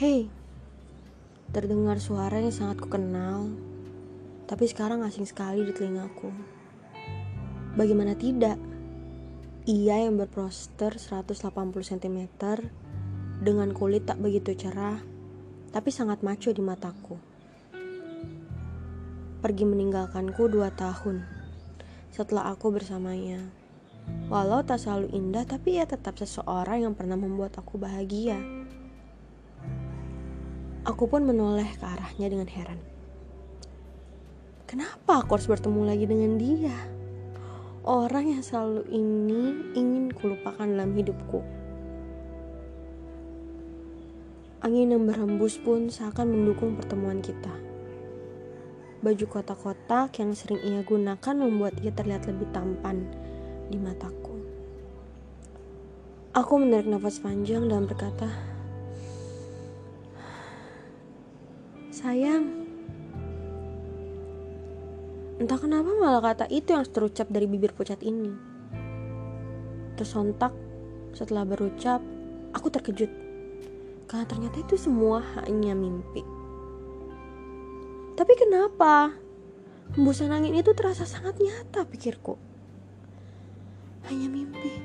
Hei, terdengar suara yang sangat kukenal, tapi sekarang asing sekali di telingaku. Bagaimana tidak? Ia yang berproster 180 cm dengan kulit tak begitu cerah, tapi sangat maco di mataku. Pergi meninggalkanku dua tahun setelah aku bersamanya. Walau tak selalu indah, tapi ia tetap seseorang yang pernah membuat aku bahagia. Aku pun menoleh ke arahnya dengan heran. Kenapa aku harus bertemu lagi dengan dia? Orang yang selalu ini ingin kulupakan dalam hidupku. Angin yang berhembus pun seakan mendukung pertemuan kita. Baju kotak-kotak yang sering ia gunakan membuat ia terlihat lebih tampan di mataku. Aku menarik nafas panjang dan berkata, Sayang, entah kenapa malah kata itu yang terucap dari bibir pucat ini. Tersontak setelah berucap, aku terkejut. Karena ternyata itu semua hanya mimpi. Tapi kenapa? Hembusan angin itu terasa sangat nyata pikirku. Hanya mimpi.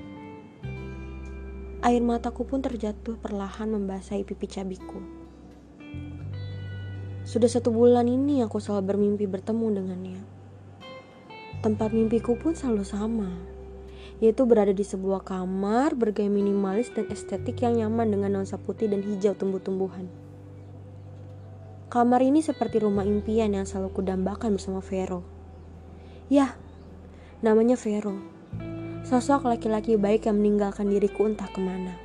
Air mataku pun terjatuh perlahan membasahi pipi cabiku. Sudah satu bulan ini aku selalu bermimpi bertemu dengannya. Tempat mimpiku pun selalu sama, yaitu berada di sebuah kamar bergaya minimalis dan estetik yang nyaman dengan nuansa putih dan hijau tumbuh-tumbuhan. Kamar ini seperti rumah impian yang selalu kudambakan bersama Vero. Ya, namanya Vero. Sosok laki-laki baik yang meninggalkan diriku entah ke mana.